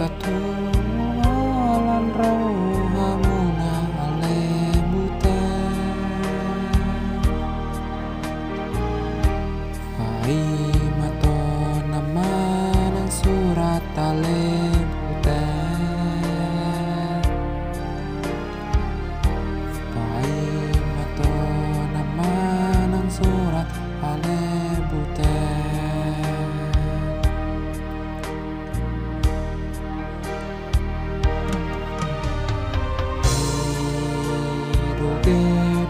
a todos.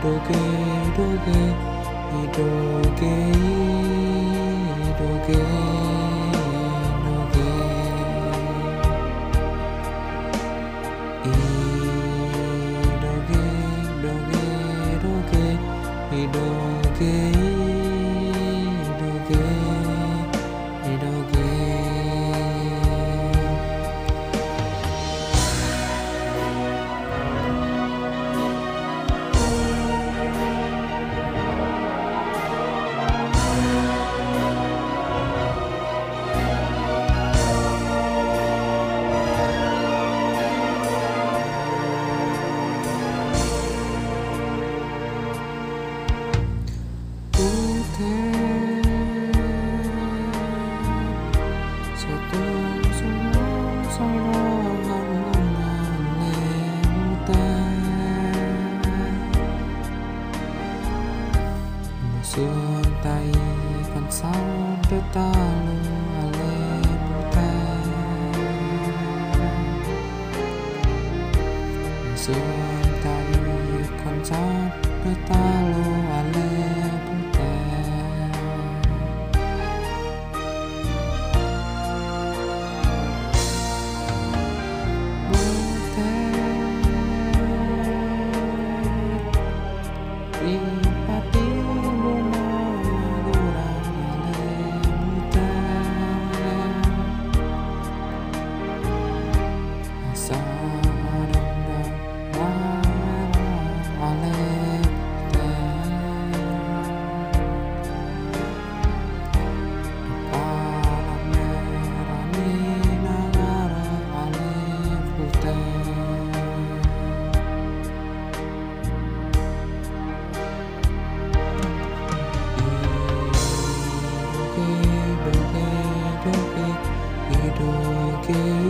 doge doge doge doge petala again.